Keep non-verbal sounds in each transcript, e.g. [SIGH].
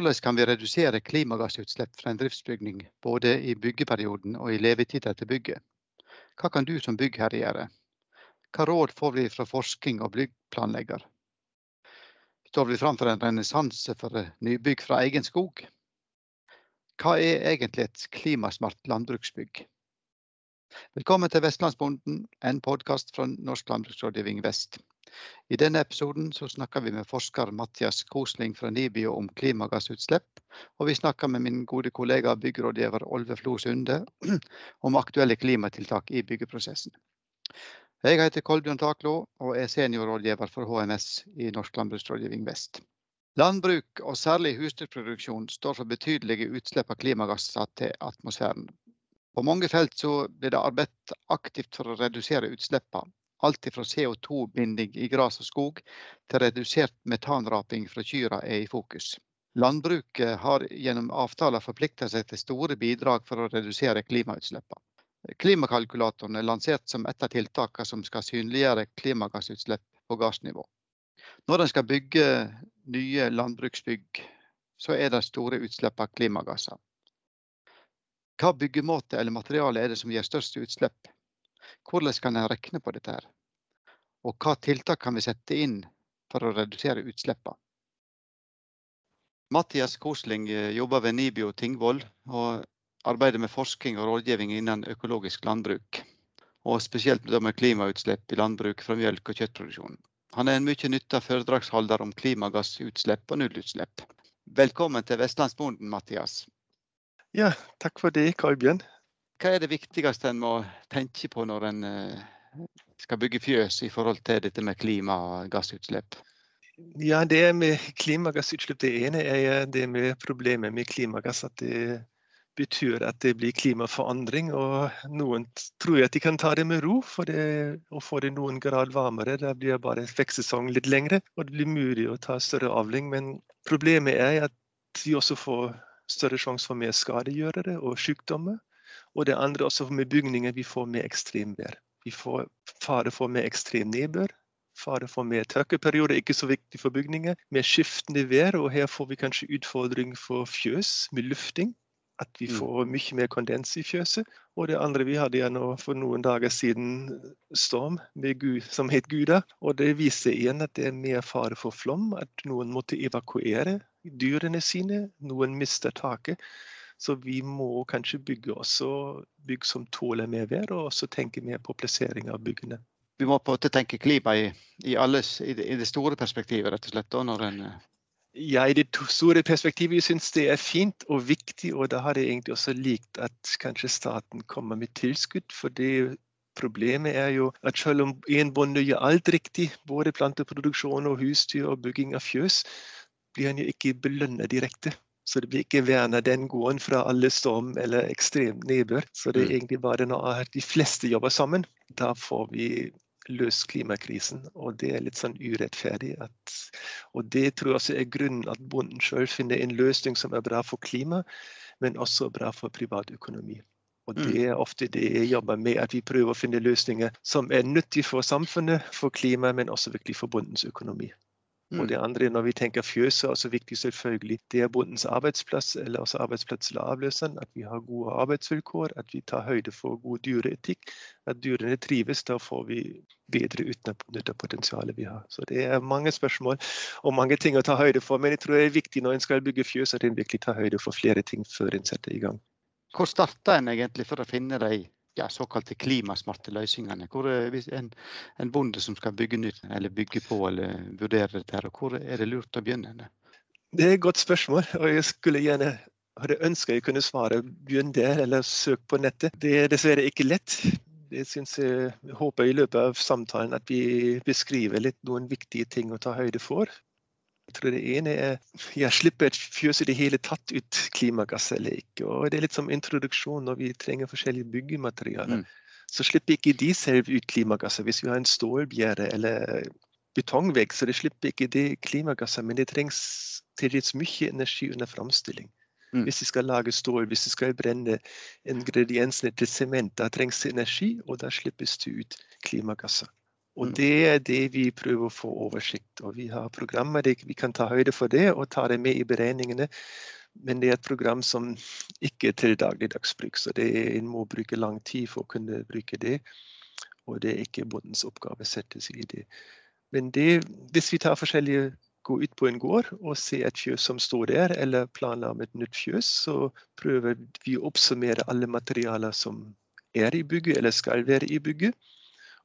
Hvordan kan vi redusere klimagassutslipp fra en driftsbygning både i byggeperioden og i levetida til bygget? Hva kan du som byggherre gjøre? Hva råd får vi fra forskning og byggplanlegger? Står vi framfor en renessanse for nybygg fra egen skog? Hva er egentlig et klimasmart landbruksbygg? Velkommen til Vestlandsbonden, en podkast fra Norsk landbruksrådgivning Vest. I denne episoden så snakker vi med forsker Mathias Kosling fra NIBIO om klimagassutslipp. Og vi snakker med min gode kollega byggrådgiver Olve Flo Sunde [CLEARS THROAT] om aktuelle klimatiltak i byggeprosessen. Jeg heter Kolbjørn Taklo og er seniorrådgiver for HMS i Norsk landbruksrådgivning Vest. Landbruk, og særlig husdyrproduksjon, står for betydelige utslipp av klimagasser til atmosfæren. På mange felt så blir det arbeidet aktivt for å redusere utslippene, Alt fra CO2-binding i gress og skog til redusert metanraping fra kyrne er i fokus. Landbruket har gjennom avtaler forpliktet seg til store bidrag for å redusere klimautslippene. Klimakalkulatoren er lansert som et av tiltakene som skal synliggjøre klimagassutslipp på gardsnivå. Når en skal bygge nye landbruksbygg, så er det store utslipp av klimagasser. Hva byggemåte eller materiale er det som gir størst utslipp? Hvordan kan en regne på dette? her? Og hva tiltak kan vi sette inn for å redusere utslippene? Mathias Kosling eh, jobber ved Nibio Tingvoll og arbeider med forskning og rådgivning innen økologisk landbruk. Og spesielt med klimautslipp i landbruk fra mjølk- og kjøttproduksjon. Han er en mye nytta foredragsholder om klimagassutslipp og nullutslipp. Velkommen til Vestlandsbonden, Mathias. Ja, takk for det, Kolbjørn. Hva er det viktigste en må tenke på når en eh, skal bygge fjøs i forhold til dette med klima og gassutslipp? Ja, det med klimagassutslipp, det ene er det med problemet med klimagass. At det betyr at det blir klimaforandring. Og noen tror at de kan ta det med ro, for det, å få det noen grad varmere. Da blir bare vekstsesongen litt lengre, og det blir mulig å ta større avling. Men problemet er at de også får større sjanse for mer skadegjørere og sykdommer. Og det andre også med bygninger, vi får mer ekstremvær. Vi får fare for mer ekstrem nedbør. Fare for mer tørkeperioder, ikke så viktig for bygninger. Mer skiftende vær, og her får vi kanskje utfordring for fjøs med lufting. At vi mm. får mye mer kondens i fjøset. Og det andre vi hadde igjen for noen dager siden storm Gud, som het Guda. Og det viser igjen at det er mer fare for flom. At noen måtte evakuere dyrene sine. Noen mister taket. Så vi må kanskje bygge også bygg som tåler mer vær, og også tenke mer på plassering av byggene. Vi må på en måte tenke klima i, i, alles, i, det, i, det, store perspektivet, rett og slett? når en eh, ja, i det store perspektivet syns det er fint og viktig. Og da har jeg egentlig også likt at kanskje staten kommer med tilskudd. For det problemet er jo at selv om en bonde gjør alt riktig, både planteproduksjon og husdyr og bygging av fjøs, blir han jo ikke belønnet direkte. Så det blir ikke verna den gården fra alle storm eller ekstrem nedbør. Så det er mm. egentlig bare når de fleste jobber sammen, da får vi løst klimakrisen. Og det er litt sånn urettferdig. At, og det tror jeg også er grunnen at bonden sjøl finner en løsning som er bra for klima, men også bra for privatøkonomi. Og mm. det er ofte det jeg jobber med, at vi prøver å finne løsninger som er nyttige for samfunnet, for klimaet, men også virkelig for bondens økonomi. Og det mm. andre, når vi tenker fjøset, er også viktig selvfølgelig. Det er bondens arbeidsplass, eller også arbeidsplass til avløseren. At vi har gode arbeidsvilkår, at vi tar høyde for god dyreetikk. At dyrene trives. Da får vi bedre utnytta potensialet vi har. Så det er mange spørsmål og mange ting å ta høyde for. Men jeg tror det er viktig når en skal bygge fjøs, at en virkelig tar høyde for flere ting før en setter i gang. Hvor starter en egentlig for å finne de ja, såkalte klimasmarte løsningene? Hvor er en, en, bonde som skal bygge nytt, eller bygge på eller vurdere dette, her, hvor er det lurt å begynne? Det er et godt spørsmål, og jeg skulle gjerne hadde ønska jeg kunne svare begynn der, eller søk på nettet. Det er dessverre ikke lett. Jeg, synes jeg håper i løpet av samtalen at vi beskriver litt noen viktige ting å ta høyde for. Jeg tror det ene er ja, slipper et fjøs i det hele tatt ut klimagass eller ikke. Og det er litt som introduksjon når vi trenger forskjellige byggematerialer. Mm. Så slipper ikke de selv ut klimagasser. Hvis vi har en stålbjerde eller betongvegg, så det slipper ikke de klimagasser. Men det trengs til dels mye energi under framstilling. Mm. Hvis de skal lage stål, hvis de skal brenne ingrediensene til sement, da trengs det energi, og da slippes det ut klimagasser. Og Mm. det er det vi prøver å få oversikt Og Vi har programmer der vi kan ta høyde for det og ta det med i beregningene. Men det er et program som ikke er til dagligdags bruk, så det, en må bruke lang tid for å kunne bruke det. Og det er ikke bondens oppgave å sette seg i det. Men det, hvis vi tar forskjellige gå ut på en gård og se et fjøs som står der, eller planla om et nytt fjøs, så prøver vi å oppsummere alle materialer som er i bygget eller skal være i bygget.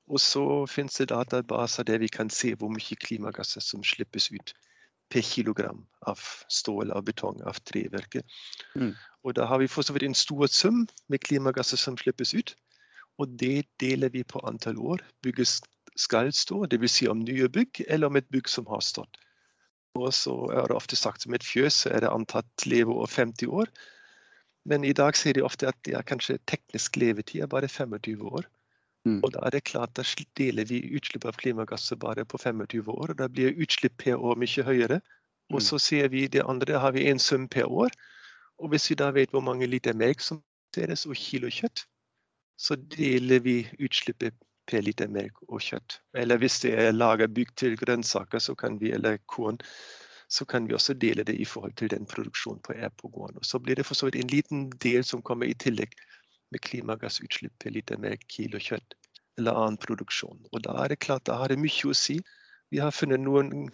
Og så finnes det databaser der vi kan se hvor mye klimagasser som slippes ut per kilogram av stål, av betong, av treverket. Mm. Og da har vi for så vidt en stor sum med klimagasser som slippes ut. Og det deler vi på antall år bygget skal stå, dvs. Si om nye bygg eller om et bygg som har stått. Og så er det ofte sagt som et fjøs så er det antatt leveår 50 år. Men i dag sier de ofte at det er kanskje teknisk levetid er bare 25 år. Mm. Og da er det klart da deler vi utslipp av klimagasser bare på 25 år. og Da blir utslipp per år mye høyere. Og Mm. så ser vi det andre, har vi en sum per år. Og hvis vi da vet hvor mange liter melk som produseres og kilo kjøtt, så deler vi utslippet per liter melk og kjøtt. Eller hvis det er laget bygg til grønnsaker så kan vi, eller korn, så kan vi også dele det i forhold til den produksjonen på er på gården. Og så blir det for så vidt en liten del som kommer i tillegg med klimagassutslipp per liter melk, kilo kjøtt eller annen produksjon. Og da er det klart, da har det mye å si. Vi har funnet noen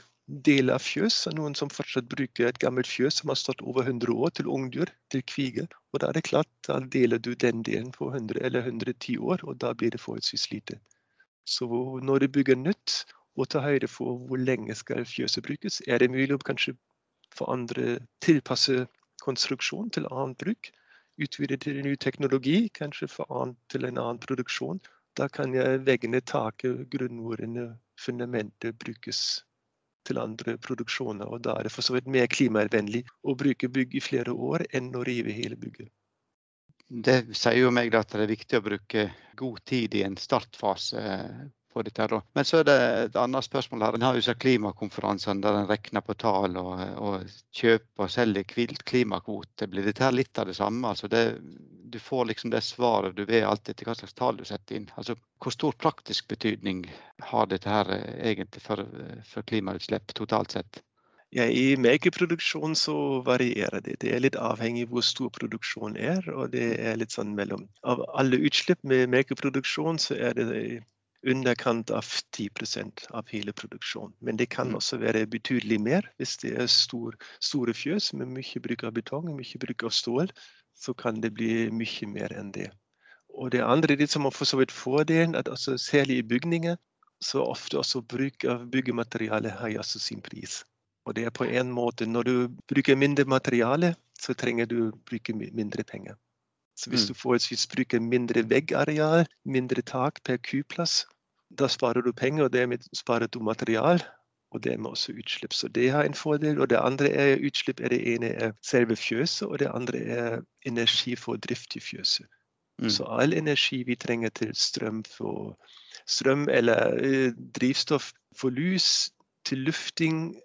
deler av fjøs, noen som fortsatt bruker et gammelt fjøs som har stått over 100 år til ungdyr, til kvige. Og da er det klart, da deler du den delen på 100 eller 110 år, og da blir det forholdsvis lite. Så når du bygger nytt, og tar høyde for hvor lenge skal fjøset brukes, er det mulig å kanskje forandre, tilpasse konstruksjon til annet bruk. Utvide til ny teknologi, kanskje for til en annen produksjon. Da kan jeg veggene, taket, grunnordene, fundamentet brukes til andre produksjoner. Og da er det for så vidt mer klimavennlig å bruke bygg i flere år enn å rive hele bygget. Det sier jo meg at det er viktig å bruke god tid i en startfase på dette. her. Men så er det et annet spørsmål her. En har jo sett klimakonferansene der en regner på tall og, og kjøper og selger klimakvoter. Blir dette litt av det samme? Altså det, du får liksom det svaret du vil alltid etter hva slags tall du setter inn. Altså, hvor stor praktisk betydning har dette her egentlig for, for klimautslipp totalt sett? Ja, I melkeproduksjon så varierer det. Det er litt avhengig hvor stor produksjonen er. og det er litt sånn mellom. Av alle utslipp med melkeproduksjon så er det underkant av 10% av hele produksjonen. Men det kan Mm. også være betydelig mer hvis det er stor, store fjøs med mye bruk av betong og mye bruk av stål. Så kan det bli mye mer enn det. Og det andre det som har for så vidt fordelen, at også særlig i bygninger så ofte også bruk av byggemateriale har også sin pris. Og det er på en måte Når du bruker mindre materiale, så trenger du bruke mindre penger. Så hvis Mm. du forholdsvis bruker mindre veggareal, mindre tak per kuplass, da sparer du penger, og dermed sparer du material. Og dermed også utslipp. Så det har en fordel. Og det andre er utslipp. er Det ene er selve fjøset, og det andre er energi for drift i fjøset. Mm. Så all energi vi trenger til strøm, for, strøm eller eh, drivstoff for lys, til lufting,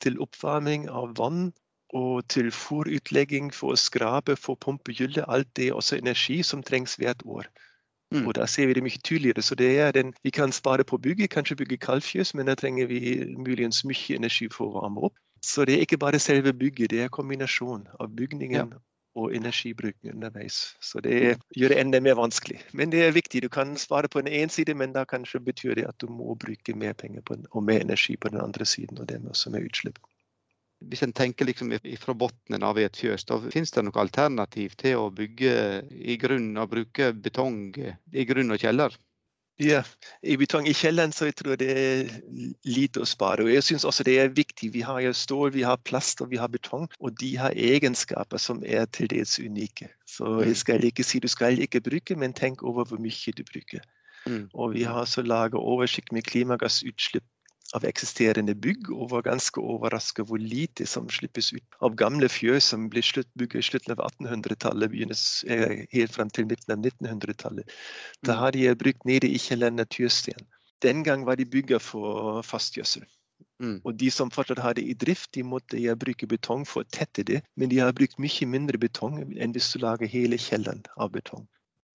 til oppvarming av vann og til fôrutlegging for å skrape, for å pumpe gylle. Alt det er også energi som trengs hvert år. Mm. Og da ser vi det mye tydeligere. Så det er den, vi kan spare på bygget, kanskje bygge kaldfjøs, men da trenger vi muligens mye energi for å varme opp. Så det er ikke bare selve bygget, det er kombinasjon av bygningen og energibruken underveis. Så det gjør det enda mer vanskelig. Men det er viktig. Du kan spare på den ene siden, men da kanskje betyr det at du må bruke mer penger på den, og mer energi på den andre siden, og dermed også med utslipp. Hvis en tenker liksom fra bunnen av et fjøs, da finnes det noe alternativ til å bygge i grunn og bruke betong i grunn og kjeller? Ja, i betong i kjelleren så jeg tror det er lite å spare. Og jeg syns også det er viktig. Vi har jo stål, vi har plast og vi har betong, og de har egenskaper som er til dels unike. Så jeg skal ikke si du skal ikke bruke, men tenk over hvor mye du bruker. Mm. Og vi har også laget oversikt med klimagassutslipp av eksisterende bygg, og var ganske overrasket hvor lite som slippes ut av gamle fjøs som ble bygget i slutten av 1800-tallet, helt frem til midten av 1900-tallet. Da Mm. har de brukt nede i kjelleren natursten. Den gang var de bygget for fastgjødsel. Mm. Og de som fortsatt har det i drift, de måtte ja, bruke betong for å tette det, men de har brukt mye mindre betong enn hvis du lager hele kjelleren av betong.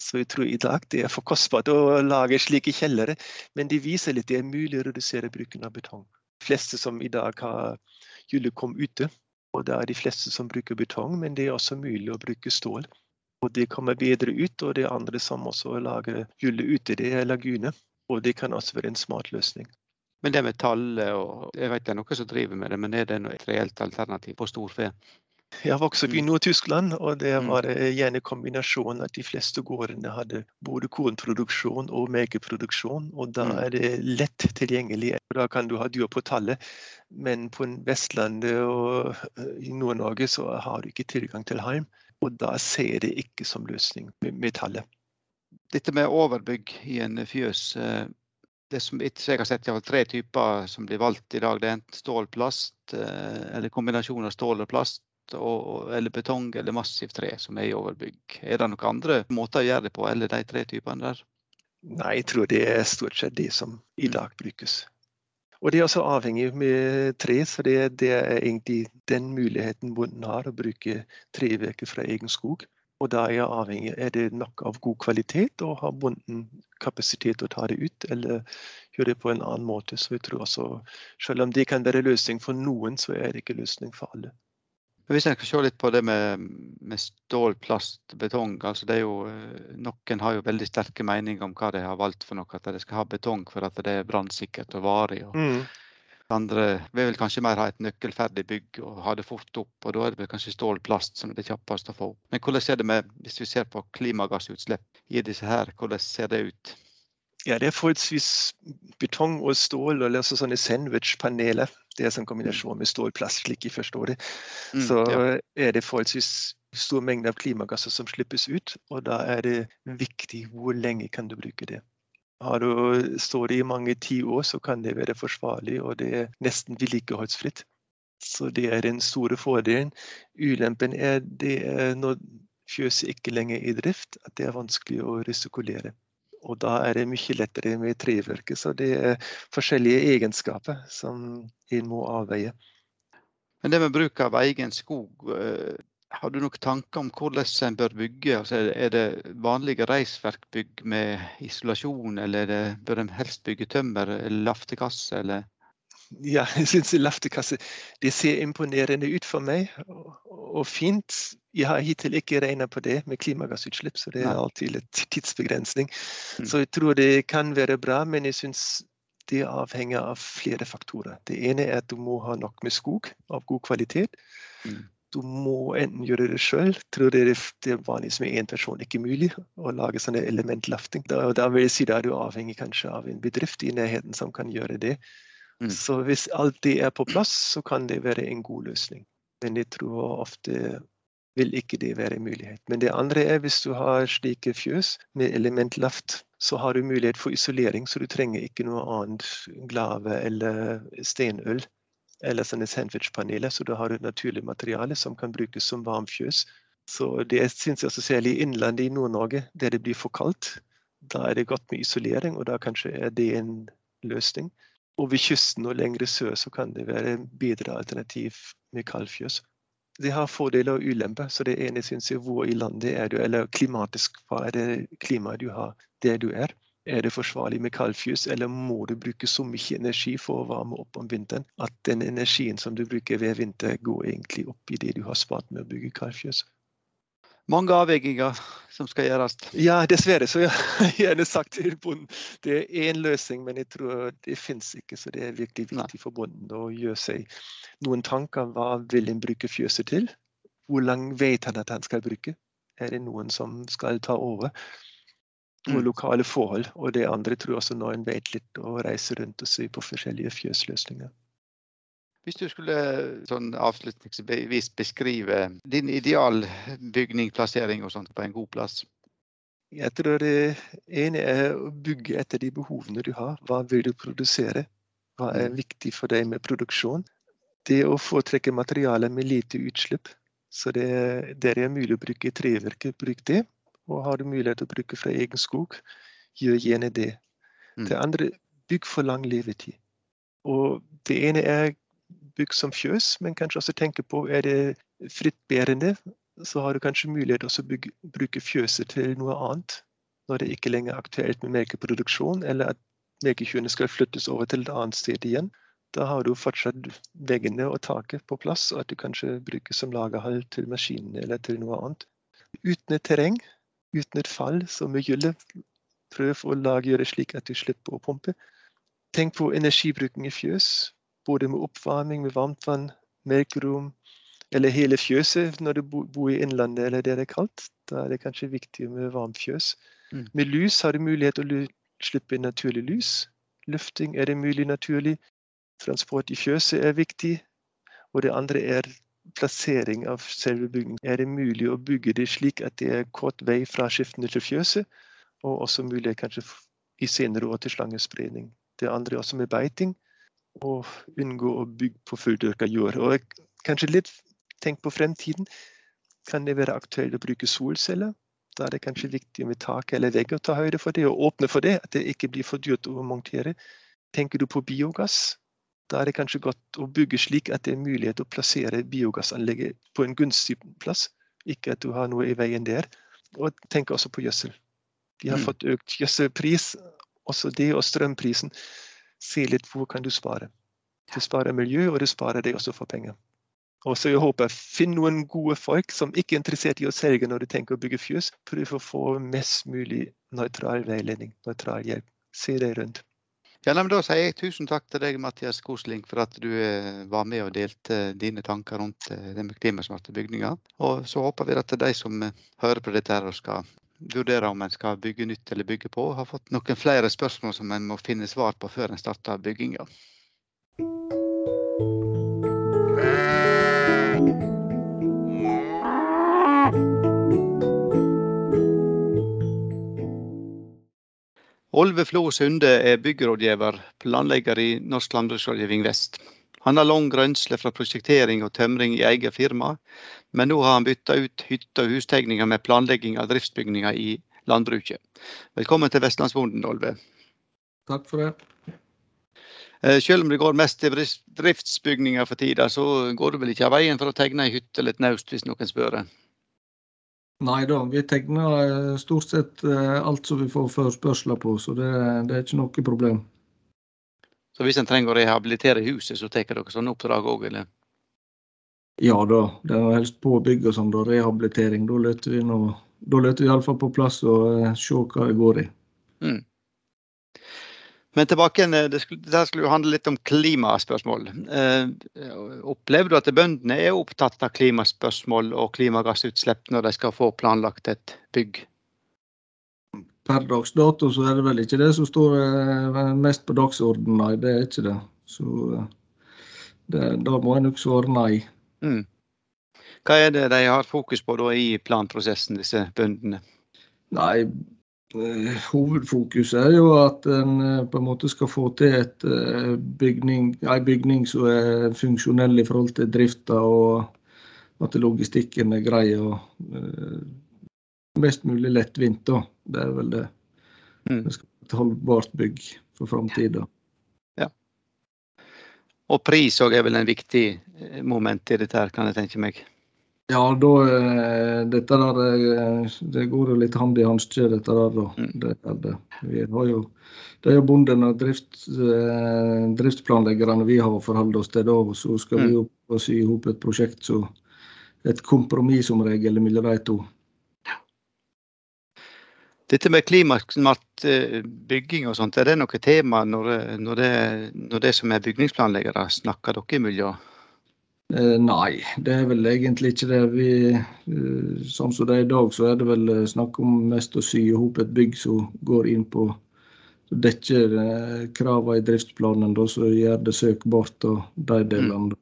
Så jeg tror i dag det er for kostbart å lage slike kjellere, men de viser litt det er mulig å redusere bruken av betong. De fleste som i dag har julekom ute, og det er de fleste som bruker betong, men det er også mulig å bruke stål. Og det kommer bedre ut, og det er andre som også lager gylle ute, det er lagune. Og det kan også være en smart løsning. Men det med tallet og Jeg vet det er noen som driver med det, men er det et reelt alternativ på storfe? Jeg vokste opp i Mm. Nord-Tyskland, og det Mm. var eh, gjerne kombinasjonen at de fleste gårdene hadde både kornproduksjon og melkeproduksjon. Og da Mm. er det lett tilgjengelig. Da kan du ha dyr på tallet, men på Vestlandet og eh, i Nord-Norge så har du ikke tilgang til heim, Og da ser jeg det ikke som løsning med, tallet. Dette med overbygg i en fjøs. eh, Det som jeg har sett, i hvert tre typer som blir valgt i dag. Det er enten stål, plast, eh, eller kombinasjon av stål og plast. Og, eller betong eller massivt tre som er i overbygg. Er det noen andre måter å gjøre det på, eller de tre typene der? Nei, jeg tror det er stort sett det som i dag brukes. Og det er også avhengig med tre, så det, det er egentlig den muligheten bonden har å bruke trevirke fra egen skog. Og da er avhengig er det nok av god kvalitet, og har bonden kapasitet til å ta det ut, eller gjøre det på en annen måte. Så jeg tror også, selv om det kan være løsning for noen, så er det ikke løsning for alle. Men Hvis jeg skal se litt på det med, med stål, plast, betong. altså det er jo, eh, Noen har jo veldig sterke meninger om hva de har valgt for noe. At de skal ha betong for at det er brannsikkert og varig. og Mm. Andre vil vel kanskje mer ha et nøkkelferdig bygg og ha det fort opp. og Da er det kanskje stål, plast som er det kjappest å få opp. Men hvordan er det med, hvis vi ser på klimagassutslipp i disse her, hvordan ser det ut? Ja, det er forholdsvis betong og stål, eller altså sånne sandwichpaneler. Det er en kombinasjon med stor og plast, slik jeg forstår det. Mm, så er det forholdsvis stor mengde av klimagasser som slippes ut. Og da er det viktig hvor lenge kan du bruke det. Har du står det i mange tiår, så kan det være forsvarlig, og det er nesten vedlikeholdsfritt. Så det er den store fordelen. Ulempen er det er når fjøset ikke lenger er i drift, at det er vanskelig å resirkulere. Og da er det mye lettere med trevirke. Så det er forskjellige egenskaper som en må avveie. Men det med bruk av egen skog, eh, har du noen tanker om hvordan en bør bygge? Altså, er det- vanlige reisverkbygg med isolasjon, eller er det, bør en helst bygge tømmer eller laftekasse? Eller? Ja, [LAUGHS] jeg syns laftekasse det ser imponerende ut for meg, og, og fint. Jeg har hittil ikke regna på det med klimagassutslipp, så det er alltid litt tidsbegrensning. Mm. Så jeg tror det kan være bra, men jeg syns det avhenger av flere faktorer. Det ene er at du må ha nok med skog av god kvalitet. Mm. Du må enten gjøre det sjøl. Tror det er det er vanligvis med én person ikke mulig å lage sånne elementlafting. Da, da vil jeg si da er du avhengig kanskje av en bedrift i nærheten som kan gjøre det. Mm. Så hvis alt det er på plass, så kan det være en god løsning. Men jeg tror ofte vil ikke det være en mulighet. Men det andre er hvis du har slike fjøs med elementlaft, så har du mulighet for isolering, så du trenger ikke noe annet glave eller stenøl eller sånne sandwichpaneler, så da har du et naturlig materiale som kan brukes som varmfjøs. Så det syns jeg særlig i innlandet i Nord-Norge, der det blir for kaldt. Da er det godt med isolering, og da kanskje er det en løsning. Og ved kysten og lengre sør så kan det være bedre alternativ med kaldfjøs. Det har fordeler og ulemper. Så det ene syns jeg hvor i landet er du, eller klimatisk, hva er det klimaet du har der du er? Er det forsvarlig med kaldfjøs, eller må du bruke så mye energi for å varme opp om vinteren at den energien som du bruker ved vinter, går egentlig opp i det du har spart med å bygge kaldfjøs? Mange avveininger som skal gjøres. Ja, dessverre. Så jeg [LAUGHS] har gjerne sagt til bonden det er én løsning, men jeg tror det fins ikke. Så det er virkelig viktig for bonden å gjøre seg noen tanker. Hva vil en bruke fjøset til? Hvor lang vet han at han skal bruke? Er det noen som skal ta over? Og Mm. lokale forhold. Og det andre tror jeg også når en vet litt og reiser rundt og ser på forskjellige fjøsløsninger. Hvis du skulle sånn avslutningsvis beskrive din ideal bygningplassering og sånt på en god plass. Jeg tror det ene er å bygge etter de behovene du har. Hva vil du produsere? Hva er Mm. viktig for deg med produksjon? Det å foretrekke materialer med lite utslipp. Så det, der er mulig å bruke trevirke, bruk det. Og har du mulighet til å bruke fra egen skog, gjør gjerne det. Mm. Det andre, bygg for lang levetid. Og det ene er bygg som fjøs, men kanskje også tenke på er det frittbærende så har du kanskje mulighet til å bruke fjøset til noe annet. Når det ikke lenger er aktuelt med melkeproduksjon, eller at melkekyrne skal flyttes over til et annet sted igjen. Da har du fortsatt veggene og taket på plass, og at du kanskje bruker som lagerhall til maskinene eller til noe annet. Uten et terreng, uten et fall, så med gylle, prøv å lage, det slik at du slipper å pumpe. Tenk på energibruken i fjøs, både med oppvarming, med varmtvann, melkerom, eller hele fjøset når du bor i innlandet eller der det er kaldt. Da er det kanskje viktig med varmt fjøs. Mm. Med lys har du mulighet til å slippe naturlig lys. Lufting er det mulig naturlig. Transport i fjøset er viktig. Og det andre er plassering av selve bygningen. Er det mulig å bygge det slik at det er kort vei fra skiftene til fjøset, og også mulig kanskje i senere år til slangespredning. Det andre er også med beiting, og unngå å bygge på fulldyrka jord. Og kanskje litt tenk på fremtiden. Kan det være aktuelt å bruke solceller? Da er det kanskje viktig med tak eller vegg å ta høyde for det, og åpne for det, at det ikke blir for dyrt å montere. Tenker du på biogass? Da er det kanskje godt å bygge slik at det er mulighet å plassere biogassanlegget på en gunstig plass, ikke at du har noe i veien der. Og tenk også på gjødsel. Vi har mm. fått økt gjødselpris, også det og strømprisen. Se litt hvor kan du spare. Du sparer miljø, og du sparer deg også for penger. Og så jeg håper Finn noen gode folk som ikke er interessert i å selge når du tenker å bygge fjøs. Prøv å få mest mulig nøytral veiledning, nøytral hjelp. Se deg rundt. Ja, men Da sier jeg tusen takk til deg, Mathias Kosling, for at du eh, var med og delte dine tanker rundt eh, det med klimasmarte bygninger. Og så håper vi at de som eh, hører på dette her skal vurdere om en skal bygge nytt eller bygge på, har fått noen flere spørsmål som en må finne svar på før en starter bygginga. Olve Flo Sunde er byggerådgiver, planlegger i Norsk landbruksrådgivning vest. Han har lang rønsle fra prosjektering og tømring i eget firma, men nå har han bytta ut hytte- og hustegninger med planlegging av driftsbygninger i landbruket. Velkommen til Vestlandsbonden, Olve. Takk for det. Eh, selv om det går mest til driftsbygninger for tida, så går du vel ikke av veien for å tegne ei hytte eller et naust, hvis noen spør? Nei da, vi tegner eh, stort sett eh, alt som vi får forespørsler på, så det, det, er ikke noe problem. Så hvis en trenger å rehabilitere huset, så tar dere sånne oppdrag òg, eller? Ja da, det er helst på bygg og sånn, da, rehabilitering. Da løter vi, nå da løter vi iallfall på plass og uh, se hva det går i. Mm. Men tilbake igjen, eh, det skulle, det skulle handle litt om klimaspørsmål. Eh, opplever du at bøndene er opptatt av klimaspørsmål og klimagassutslipp når de skal få planlagt et bygg? Per dags dato så er det vel ikke det som står eh, mest på dagsordenen, nei. Det er ikke det. Så eh, det, da må jeg nok svare nei. Mm. Hva er det de har fokus på da i planprosessen, disse bøndene? Nei, Eh, hovedfokuset er jo at en på en måte skal få til et bygning, en bygning som er funksjonell i forhold til drifta, og at logistikken er grei og mest mulig lettvint. da. Det er vel det. Mm. Det skal være et holdbart bygg for framtida. Ja. Og pris òg er vel en viktig moment i dette, her, kan jeg tenke meg. Ja, da, eh, dette der, eh, det går jo litt hand i hanske, dette der. da. Mm. Det, det. Vi har jo, det er jo bonden og drift, eh, driftsplanleggerne vi har å forholde oss til. da, Så skal mm. vi jo sy i hop et prosjekt, så et kompromiss som regel mellom de to. Dette med klimasmart bygging og sånt, er det noe tema når, når, det, når det som er bygningsplanleggere, snakker dere imellom? miljøet? nei, det er vel egentlig ikke det. Vi, eh, sånn som det er i dag, så er det vel eh, snakk om mest å sy i hop et bygg som går inn på dekker kravene i driftsplanen, da, så gjør det søkbart og de mm. delene.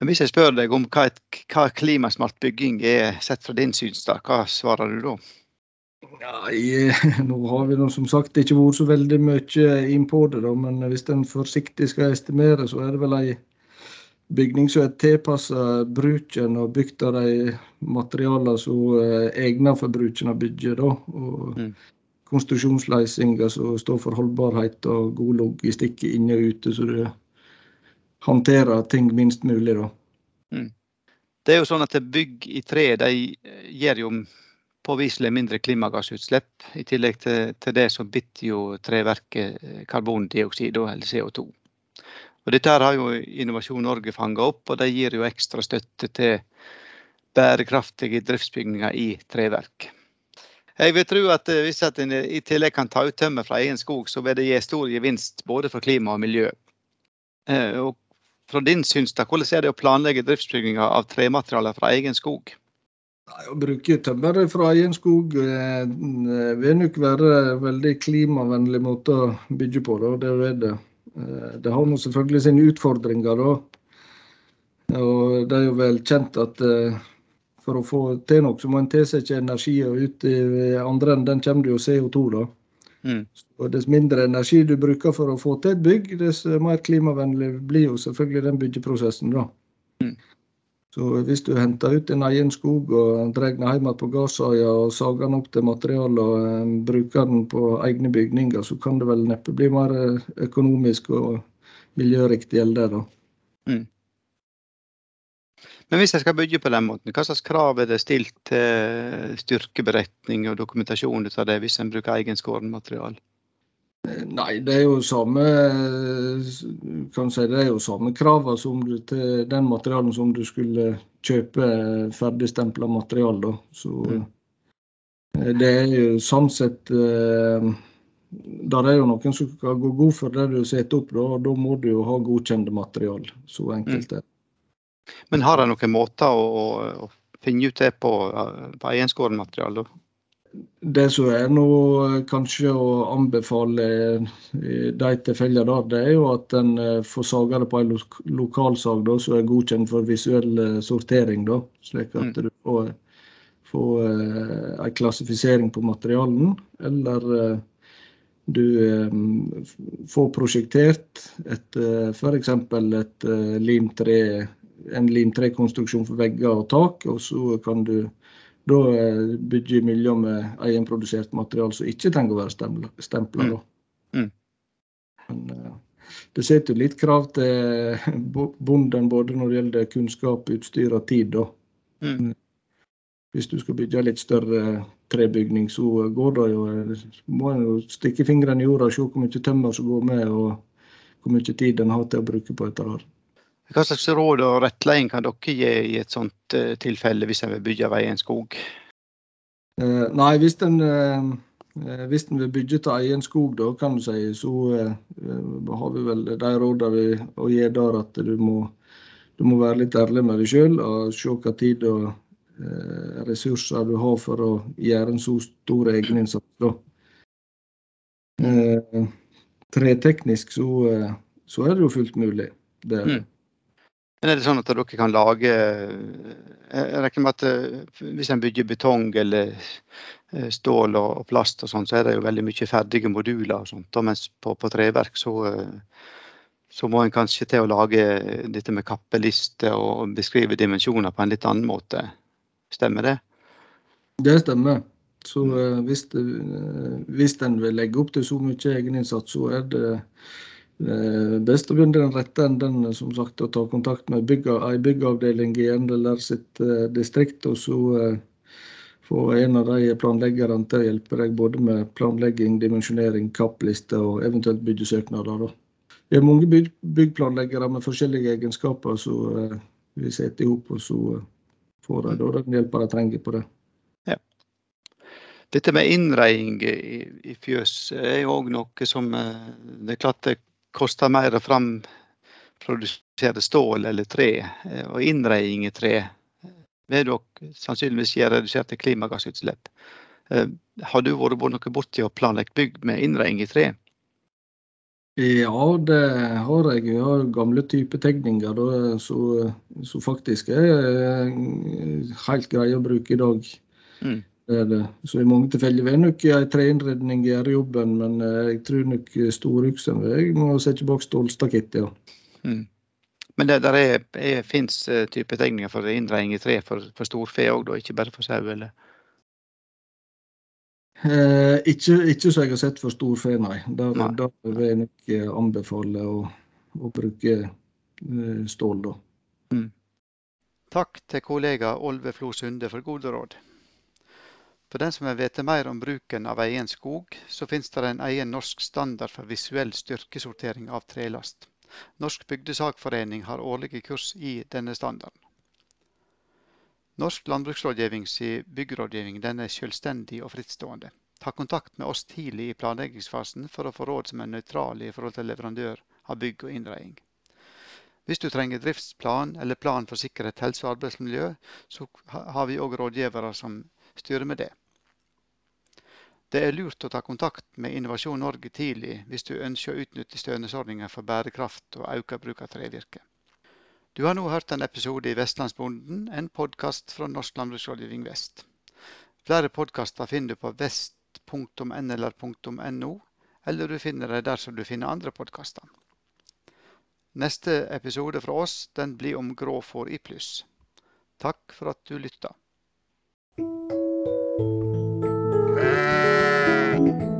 Men hvis jeg spør deg om hva, hva klimasmart bygging er sett fra din synsdag, hva svarer du da? Nei, [LAUGHS] nå har vi som sagt ikke vært så veldig mye inn på det, da, men hvis en forsiktig skal estimere, så er det vel ei bygning som er tilpassa bruken og bygd av de materialene som er egnet for bruken av bygget. Da. Og mm. konstruksjonsløsninger som står for holdbarhet og god logistikk inne og ute, så du håndterer ting minst mulig. da. Mm. Det er jo sånn at Bygg i tre de gjør jo påviselig mindre klimagassutslipp. I tillegg til, til det så bitter jo treverket karbondioksid, eller CO2. Og Dette har jo Innovasjon Norge fanga opp, og de gir jo ekstra støtte til bærekraftige driftsbygninger i treverk. Jeg vil tro at hvis en i tillegg kan ta ut tømmer fra egen skog, så vil det gi stor gevinst både for klima og miljø. Og fra din synsdag, hvordan er det å planlegge driftsbygninger av trematerialer fra egen skog? Å bruke tømmer fra egen skog eh, vil nok være en veldig klimavennlig måte å bygge på. Da. Det, er det. Eh, det har selvfølgelig sine utfordringer. Da. Og det er jo vel kjent at eh, for å få til noe, så må en tilsette energi, og ut i andre enden kommer det jo CO2. da. Mm. Og Dess mindre energi du bruker for å få til et bygg, dess mer klimavennlig blir jo selvfølgelig den byggeprosessen. da. Mm. Så hvis du henter ut en egen skog og drar den hjem på gårdsøya og sager den opp til materiale og um, bruker den på egne bygninger, så kan det vel neppe bli mer eh, økonomisk og miljøriktig gjelde da. Mm. Men hvis jeg skal bygge på den måten, hva slags krav er det stilt til styrkeberetning og dokumentasjon av det, hvis en bruker egen materiale? Nei, det er jo samme kan si, det er jo samme kravene til den materialen som du skulle kjøpe ferdigstempla materiale. Så mm. det er jo sånn sett eh, Der er jo noen som skal gå god for det du setter opp, da, og da må du jo ha godkjente material. Så enkelt er det. Men har de noen måter å, å, finne ut det på, på egenskåret materiale? Det som er nå kanskje å anbefale i de tilfellene der, det er jo at en eh, får saga det på en lokalsag da, som er godkjent for visuell eh, sortering. Da, slik at mm. du får, får en klassifisering på materialen. Eller du får prosjektert et, f.eks. et limtre en limtrekonstruksjon for vegger og tak. Og så kan du da bygger bygge mellom med egenprodusert materiale som ikke trenger å være stempla. Mm. Mm. Eh, det setter litt krav til bonden både når det gjelder kunnskap, utstyr og tid. Mm. mm. Hvis du skal bygge litt større trebygning, så går det jo, må en jo stikke fingrene i jorda og se hvor mye tømmer som går med, og hvor mye tid en har til å bruke på dette. her. Hva slags råd og rettledning kan dere gi i et sånt uh, tilfelle, hvis en vil bygge vei i en skog? Uh, nei, hvis en, uh, hvis en vil bygge til egen skog, da, kan du si, så har vi vel de rådene vi å gi der at du må, du må, være litt ærlig med deg sjøl og se hva tid og ressurser du har for å gjøre en så stor egeninnsats. Da. Treteknisk så, så er det jo fullt mulig. Det er det. Mm. Men er det sånn at dere kan lage Jeg regner med at eh, hvis en bygger betong eller eh, stål og plast og sånn, så er det jo veldig mye ferdige moduler og sånt. Mens på, på treverk så, eh, så, må en kanskje til å lage dette med kappeliste og beskrive dimensjoner på en litt annen måte. Stemmer det? Det stemmer. Så hvis, hvis en vil legge opp til så mye egeninnsats, så er det Eh, best å begynne den rette enden, som sagt, å ta kontakt med bygga, ei byggavdeling i NLR sitt eh, distrikt. Og så eh, få en av de planleggerne til å hjelpe deg både med planlegging, dimensjonering, kappliste og eventuelt byggesøknader. Vi har mange byg byggplanleggere med forskjellige egenskaper, så eh, vi setter i hop og så får de den hjelpa de trenger på det. Dette med innredning i, fjøs er jo òg noe som det er klart det koster mer å framprodusere stål eller tre. Eh, og innredning i tre vil dere sannsynligvis gi reduserte klimagassutslipp. Eh, har du vært noe borti å planlegge bygg med innredning i tre? Ja, det har jeg. Jeg har gamle typer tegninger som faktisk er eh, helt greie å bruke i dag. Mm. Er det. Så i mange tilfeller vil nok ei treinnredning gjøre jobben, men eh, jeg tror nok storuksen vil må sette bak stålstakett, ja. Mm. Men det der er, er, fins uh, type tegninger for innreiing i tre for, for storfe òg, ikke bare for sau, eller? Eh, ikke, ikke som jeg har sett for storfe, nei. Der, nei. der vil jeg nok eh, anbefale å, å bruke eh, stål, da. Mm. Takk til kollega Olve Flo Sunde for gode råd. For den som vil vite mer om bruken av egen skog, så finnes det en egen norsk standard for visuell styrkesortering av trelast. Norsk bygdesagforening har årlige kurs i denne standarden. Norsk landbruksrådgivnings byggrådgivning den er selvstendig og frittstående. Ta kontakt med oss tidlig i planleggingsfasen for å få råd som er nøytrale i forhold til leverandør av bygg og innredning. Hvis du trenger driftsplan eller plan for sikkerhet, helse og arbeidsmiljø, så har vi òg rådgivere som styrer med det. Det er lurt å ta kontakt med Innovasjon Norge tidlig hvis du ønsker å utnytte stønadsordninga for bærekraft og økt bruk av trevirke. Du har nå hørt en episode i Vestlandsbonden, en podkast fra Norsk landbruksrådgivning Vest. Flere podkaster finner du på vest.nlr.no, eller du finner dem der som du finner andre podkaster. Neste episode fra oss den blir om gråfòr i pluss. Takk for at du lytta. Thank you.